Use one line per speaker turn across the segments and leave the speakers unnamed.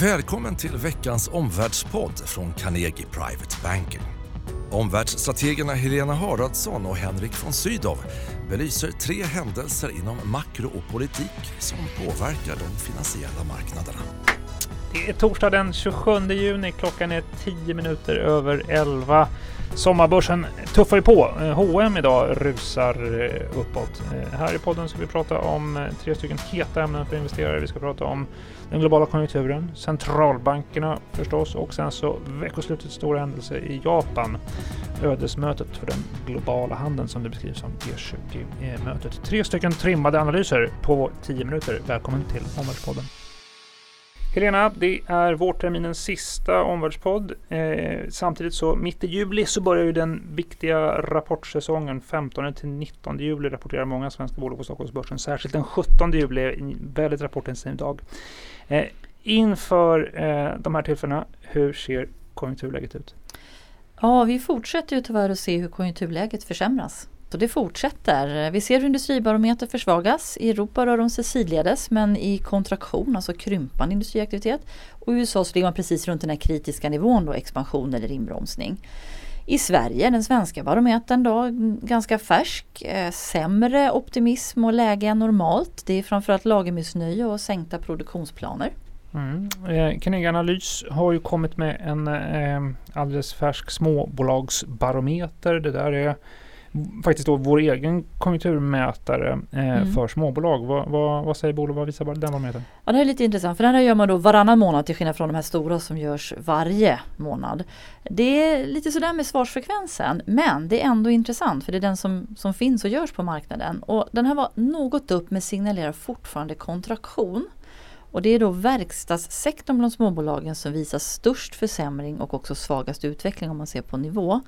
Välkommen till veckans omvärldspodd från Carnegie Private Banking. Omvärldsstrategerna Helena Haraldsson och Henrik von Sydow belyser tre händelser inom makro och politik som påverkar de finansiella marknaderna.
Det är torsdag den 27 juni. Klockan är 10 minuter över 11. Sommarbörsen tuffar ju på. H&M idag rusar eh, uppåt. Eh, här i podden ska vi prata om eh, tre stycken heta ämnen för investerare. Vi ska prata om den globala konjunkturen, centralbankerna förstås och sen så veckoslutets stora händelse i Japan. Ödesmötet för den globala handeln som det beskrivs som G20-mötet. Tre stycken trimmade analyser på 10 minuter. Välkommen till Omvärldspodden. Helena, det är vårterminens sista omvärldspodd. Eh, samtidigt så mitt i juli så börjar ju den viktiga rapportsäsongen. 15 till 19 juli rapporterar många svenska bolag på Stockholmsbörsen. Särskilt den 17 juli är en väldigt rapportintensiv dag. Eh, inför eh, de här tillfällena, hur ser konjunkturläget ut?
Ja, vi fortsätter ju tyvärr att se hur konjunkturläget försämras och det fortsätter. Vi ser hur industribarometer försvagas. I Europa rör de sig sidledes men i kontraktion, alltså krympande industriaktivitet. Och i USA så ligger man precis runt den här kritiska nivån då, expansion eller inbromsning. I Sverige, den svenska barometern då, ganska färsk. Eh, sämre optimism och läge än normalt. Det är framförallt lagermissnöje och sänkta produktionsplaner.
Mm. Eh, Carnegie Analys har ju kommit med en eh, alldeles färsk småbolagsbarometer. Det där är faktiskt då vår egen konjunkturmätare eh, mm. för småbolag. Vad, vad, vad säger bolag? Vad visar den barometern?
Ja, det är lite intressant för den här gör man då varannan månad till skillnad från de här stora som görs varje månad. Det är lite sådär med svarsfrekvensen men det är ändå intressant för det är den som, som finns och görs på marknaden. Och den här var något upp men signalerar fortfarande kontraktion. Och det är då verkstadssektorn bland småbolagen som visar störst försämring och också svagast utveckling om man ser på nivå.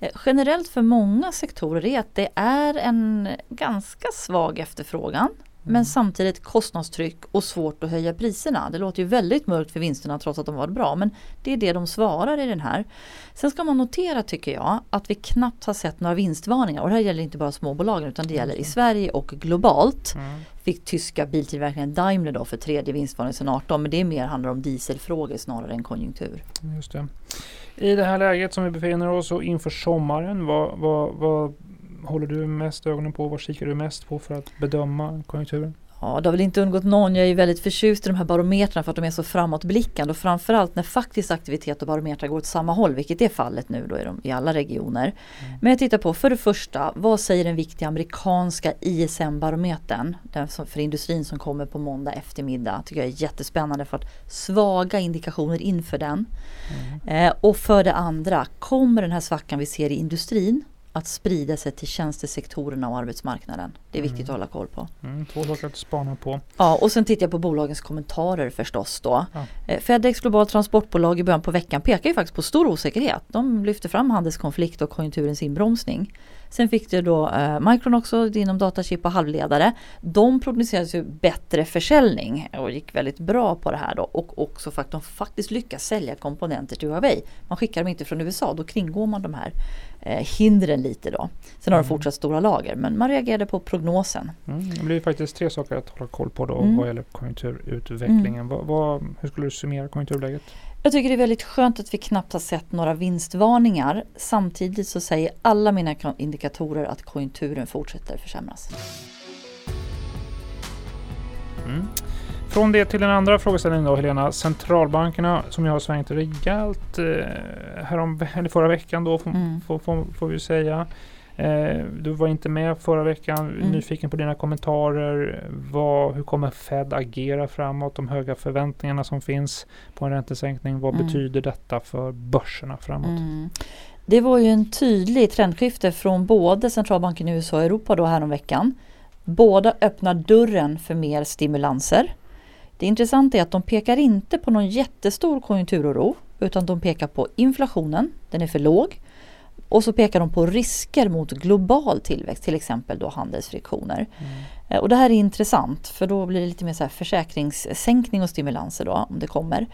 Eh, generellt för många sektorer är att det är en ganska svag efterfrågan. Mm. Men samtidigt kostnadstryck och svårt att höja priserna. Det låter ju väldigt mörkt för vinsterna trots att de var bra. Men det är det de svarar i den här. Sen ska man notera tycker jag att vi knappt har sett några vinstvarningar. Och det här gäller inte bara småbolagen utan det gäller i Sverige och globalt. Mm. Fick tyska biltillverkaren Daimler då för tredje vinstvarning sedan 18. Men det är mer handlar om dieselfrågor snarare än konjunktur.
Just det. I det här läget som vi befinner oss och inför sommaren, vad, vad, vad håller du mest ögonen på? Vad kikar du mest på för att bedöma konjunkturen?
Ja, det har väl inte undgått någon. Jag är väldigt förtjust i de här barometrarna för att de är så framåtblickande och framförallt när faktisk aktivitet och barometrar går åt samma håll, vilket är fallet nu då i, de, i alla regioner. Mm. Men jag tittar på, för det första, vad säger den viktiga amerikanska ISM-barometern? Den för industrin som kommer på måndag eftermiddag. Tycker jag är jättespännande för att svaga indikationer inför den. Mm. Eh, och för det andra, kommer den här svackan vi ser i industrin att sprida sig till tjänstesektorerna och arbetsmarknaden. Det är viktigt mm. att hålla koll på.
Mm, två saker att spana på.
Ja, och sen tittar jag på bolagens kommentarer förstås då. Ja. Eh, Fedex Globalt Transportbolag i början på veckan pekar ju faktiskt på stor osäkerhet. De lyfter fram handelskonflikt och konjunkturens inbromsning. Sen fick du då eh, Micron också inom datachip och halvledare. De prognostiserade ju bättre försäljning och gick väldigt bra på det här då och också för att de faktiskt lyckas sälja komponenter till Huawei. Man skickar dem inte från USA, då kringgår man de här eh, hindren lite då. Sen har de mm. fortsatt stora lager men man reagerade på prognosen.
Mm, det blir faktiskt tre saker att hålla koll på då mm. vad gäller konjunkturutvecklingen. Mm. Vad, vad, hur skulle du summera konjunkturläget?
Jag tycker det är väldigt skönt att vi knappt har sett några vinstvarningar. Samtidigt så säger alla mina indikatorer att konjunkturen fortsätter försämras.
Mm. Från det till den andra frågeställningen då Helena. Centralbankerna som ju har svängt rejält eh, härom, eller förra veckan då får, mm. får, får, får vi säga. Eh, du var inte med förra veckan. Mm. Nyfiken på dina kommentarer. Vad, hur kommer Fed agera framåt? De höga förväntningarna som finns på en räntesänkning. Vad mm. betyder detta för börserna framåt? Mm.
Det var ju en tydlig trendskifte från både centralbanken i USA och Europa då häromveckan. Båda öppnar dörren för mer stimulanser. Det intressanta är att de pekar inte på någon jättestor konjunkturoro utan de pekar på inflationen, den är för låg. Och så pekar de på risker mot global tillväxt, till exempel då handelsfriktioner. Mm. Och det här är intressant för då blir det lite mer så här försäkringssänkning och stimulanser då om det kommer.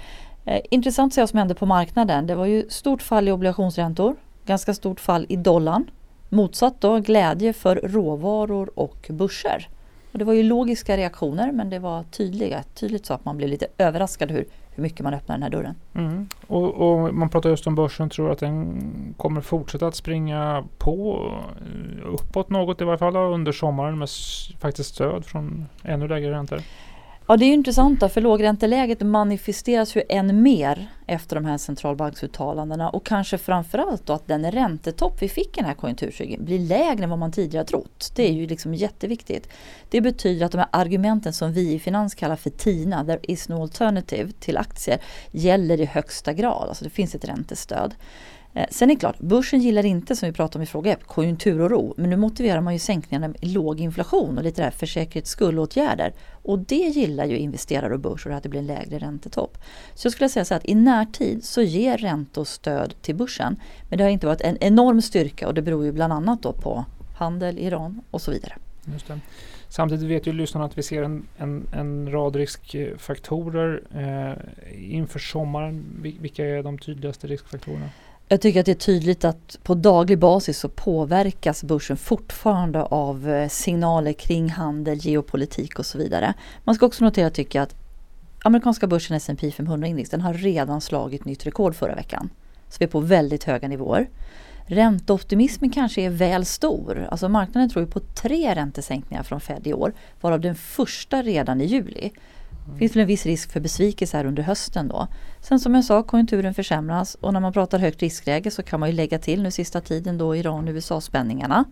Eh, intressant att se vad som hände på marknaden. Det var ju stort fall i obligationsräntor, ganska stort fall i dollarn. Motsatt då glädje för råvaror och börser. Och det var ju logiska reaktioner men det var tydliga, tydligt så att man blev lite överraskad hur hur mycket man öppnar den här dörren.
Mm. Och, och, man pratar just om börsen, tror att den kommer fortsätta att springa på eh, uppåt något i varje fall under sommaren med faktiskt stöd från ännu lägre räntor?
Ja det är intressant för lågränteläget manifesteras ju än mer efter de här centralbanksuttalandena och kanske framförallt då att den räntetopp vi fick i den här konjunkturcykeln blir lägre än vad man tidigare trott. Det är ju liksom jätteviktigt. Det betyder att de här argumenten som vi i finans kallar för TINA, there is no alternative till aktier, gäller i högsta grad. Alltså det finns ett räntestöd. Eh, sen är det klart, börsen gillar inte som vi pratade om i fråga 1, konjunkturoro. Men nu motiverar man ju sänkningarna med låg inflation och lite där för säkerhets skull-åtgärder. Och det gillar ju investerare och börser att det blir en lägre räntetopp. Så jag skulle säga så att i närtid så ger räntor stöd till börsen. Men det har inte varit en enorm styrka och det beror ju bland annat då på handel, Iran och så vidare.
Just det. Samtidigt vet ju lyssnarna att vi ser en, en, en rad riskfaktorer eh, inför sommaren. Vilka är de tydligaste riskfaktorerna?
Jag tycker att det är tydligt att på daglig basis så påverkas börsen fortfarande av eh, signaler kring handel, geopolitik och så vidare. Man ska också notera tycker jag att amerikanska börsen S&P 500 index den har redan slagit nytt rekord förra veckan. Så vi är på väldigt höga nivåer. Ränteoptimismen kanske är väl stor. Alltså marknaden tror ju på tre räntesänkningar från Fed i år, varav den första redan i juli. Det finns väl en viss risk för besvikelse här under hösten då. Sen som jag sa, konjunkturen försämras och när man pratar högt riskläge så kan man ju lägga till nu sista tiden då Iran-USA spänningarna.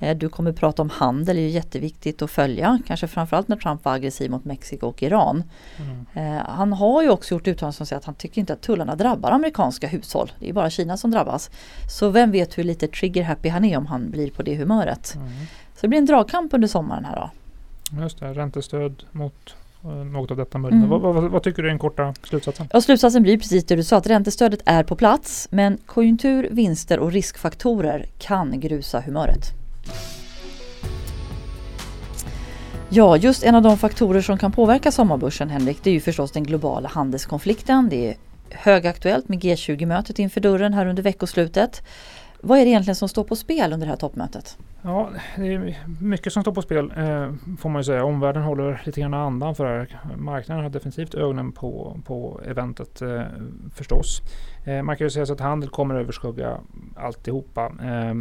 Mm. Du kommer prata om handel, det är jätteviktigt att följa. Kanske framförallt när Trump var aggressiv mot Mexiko och Iran. Mm. Han har ju också gjort uttalanden som säger att han tycker inte att tullarna drabbar amerikanska hushåll. Det är bara Kina som drabbas. Så vem vet hur lite trigger happy han är om han blir på det humöret. Mm. Så det blir en dragkamp under sommaren här då.
Just det, räntestöd mot Eh, något av detta möjligt. Mm. Vad, vad, vad, tycker du är den korta slutsatsen?
Ja, slutsatsen blir precis det du sa att räntestödet är på plats men konjunktur, vinster och riskfaktorer kan grusa humöret. Ja, just en av de faktorer som kan påverka sommarbörsen Henrik, det är ju förstås den globala handelskonflikten. Det är högaktuellt med G20-mötet inför dörren här under veckoslutet. Vad är det egentligen som står på spel under det här toppmötet?
Ja, det är mycket som står på spel eh, får man ju säga. Omvärlden håller lite grann andan för det här. Marknaden har definitivt ögonen på, på eventet eh, förstås. Eh, man kan ju säga så att handel kommer överskugga alltihopa. Eh,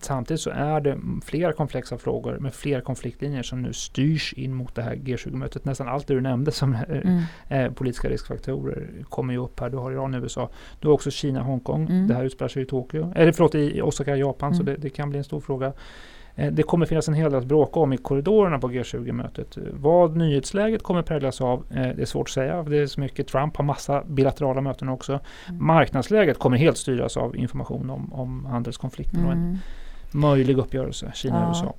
samtidigt så är det flera komplexa frågor med flera konfliktlinjer som nu styrs in mot det här G20-mötet. Nästan allt det du nämnde som eh, mm. Eh, politiska riskfaktorer kommer ju upp här. Du har Iran, USA. Du har också Kina, Hongkong. Mm. Det här utspelar sig i Tokyo. Eller förlåt, i Osaka, Japan. Mm. Så det, det kan bli en stor fråga. Eh, det kommer finnas en hel del att bråka om i korridorerna på G20-mötet. Vad nyhetsläget kommer präglas av, eh, det är svårt att säga. Det är så mycket Trump har massa bilaterala möten också. Mm. Marknadsläget kommer helt styras av information om, om handelskonflikten mm. och en mm. möjlig uppgörelse Kina-USA. Ja.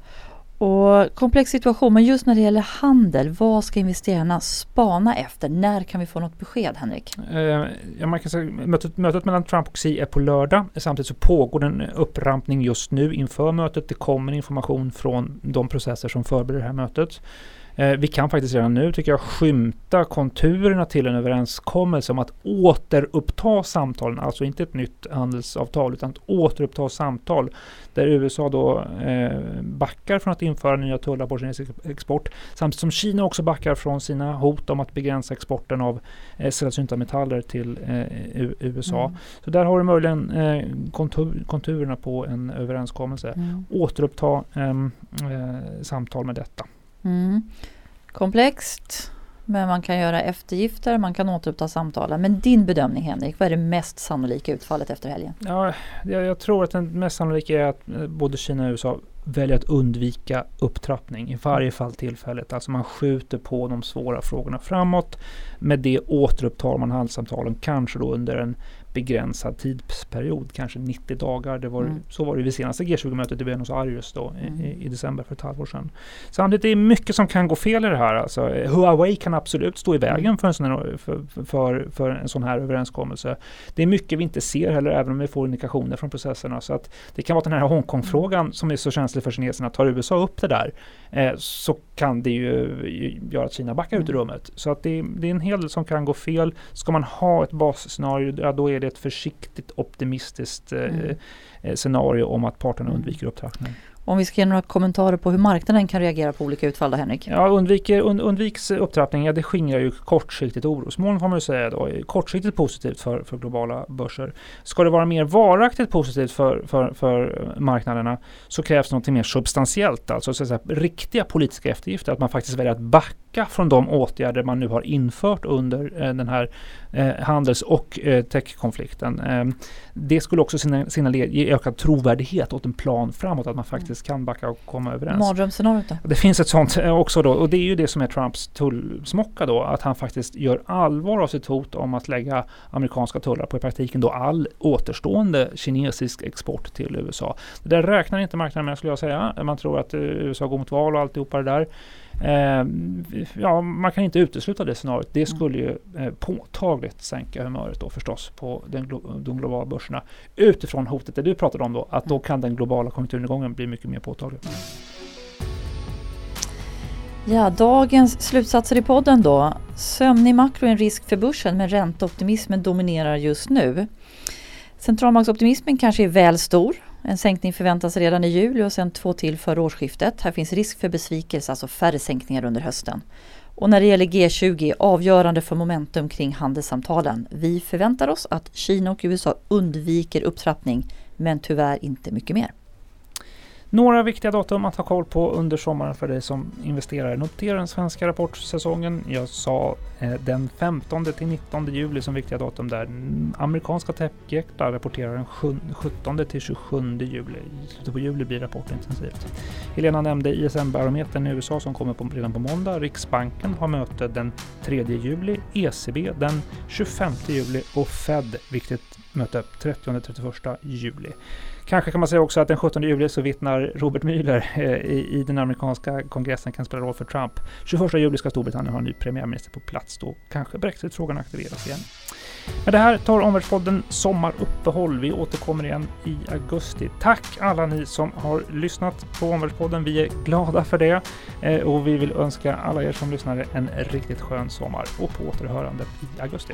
Och komplex situation, men just när det gäller handel, vad ska investerarna spana efter? När kan vi få något besked Henrik?
Eh, ja, man kan säga, mötet, mötet mellan Trump och Xi är på lördag. Samtidigt så pågår en upprampning just nu inför mötet. Det kommer information från de processer som förbereder det här mötet. Eh, vi kan faktiskt redan nu, tycker jag, skymta konturerna till en överenskommelse om att återuppta samtalen, alltså inte ett nytt handelsavtal, utan att återuppta samtal där USA då eh, backar från att införa nya tullar på kinesisk export, samtidigt som Kina också backar från sina hot om att begränsa exporten av eh, sällsynta metaller till eh, USA. Mm. Så där har du möjligen eh, kontur, konturerna på en överenskommelse. Mm. Återuppta ehm, eh, samtal med detta.
Mm. Komplext, men man kan göra eftergifter, man kan återuppta samtalen. Men din bedömning Henrik, vad är det mest sannolika utfallet efter helgen?
Ja, jag, jag tror att det mest sannolika är att eh, både Kina och USA väljer att undvika upptrappning i varje fall tillfället. Alltså man skjuter på de svåra frågorna framåt. Med det återupptar man handelssamtalen, kanske då under en begränsad tidsperiod, kanske 90 dagar. Det var, mm. Så var det vid senaste G20-mötet i Buenos Aires då, mm. i, i, december för ett halvår sedan. Samtidigt är det mycket som kan gå fel i det här. Alltså, Huawei kan absolut stå i mm. vägen för en, sån här, för, för, för, en sån här överenskommelse. Det är mycket vi inte ser heller, även om vi får indikationer från processerna. Så att det kan vara den här Hongkong-frågan mm. som är så känslig för kineserna. Tar USA upp det där eh, så kan det ju göra att Kina backar ut i mm. rummet. Så att det, det, är en hel del som kan gå fel. Ska man ha ett basscenario, ja, då är det ett försiktigt optimistiskt eh, mm. Eh, scenario om att parterna undviker upptrappning.
Om vi ska ge några kommentarer på hur marknaden kan reagera på olika utfall då Henrik?
Ja, undviker, und, undviks upptrappning, ja, det skingrar ju kortsiktigt orosmoln får man ju säga då. Kortsiktigt positivt för, för globala börser. Ska det vara mer varaktigt positivt för, för, för marknaderna så krävs något mer substantiellt, alltså så att säga, riktiga politiska eftergifter. Att man faktiskt väljer att backa från de åtgärder man nu har infört under eh, den här eh, handels och eh, techkonflikten. Det skulle också signalera, ge ökad trovärdighet åt en plan framåt, att man faktiskt kan backa och komma överens.
Mardrömsscenariot då?
Det finns ett sånt också då och det är ju det som är Trumps tullsmocka då, att han faktiskt gör allvar av sitt hot om att lägga amerikanska tullar på i praktiken då all återstående kinesisk export till USA. Det där räknar inte marknaden med skulle jag säga. Man tror att USA går mot val och alltihopa det där. Eh, ja, man kan inte utesluta det scenariot. Det skulle ju eh, påtagligt sänka humöret då förstås på den glo de globala börserna. Utifrån hotet det du pratade om då, att då kan den globala konjunkturnedgången bli mycket mer påtaglig.
Ja, dagens slutsatser i podden då. Sömnig makro är en risk för börsen men ränteoptimismen dominerar just nu. Centralbanksoptimismen kanske är väl stor en sänkning förväntas redan i juli och sen två till före årsskiftet. Här finns risk för besvikelse, alltså färre sänkningar under hösten. Och när det gäller G20, avgörande för momentum kring handelssamtalen. Vi förväntar oss att Kina och USA undviker upptrappning, men tyvärr inte mycket mer.
Några viktiga datum att ha koll på under sommaren för dig som investerare. Notera den svenska rapportsäsongen. Jag sa eh, den 15 till 19 juli som viktiga datum där. Mm, amerikanska techjättar rapporterar den 17 till 27 juli. I slutet på juli blir rapportintensivt. Helena nämnde ISM-barometern i USA som kommer på, redan på måndag. Riksbanken har möte den 3 juli, ECB den 25 juli och Fed, viktigt möte, 30-31 juli. Kanske kan man säga också att den 17 juli så vittnar Robert Mueller eh, i, i, den amerikanska kongressen kan spela roll för Trump. 21 juli ska Storbritannien ha en ny premiärminister på plats. Då kanske Brexit-frågan aktiveras igen. Men det här tar Omvärldspodden sommaruppehåll. Vi återkommer igen i augusti. Tack alla ni som har lyssnat på Omvärldspodden. Vi är glada för det eh, och vi vill önska alla er som lyssnare en riktigt skön sommar och på återhörande i augusti.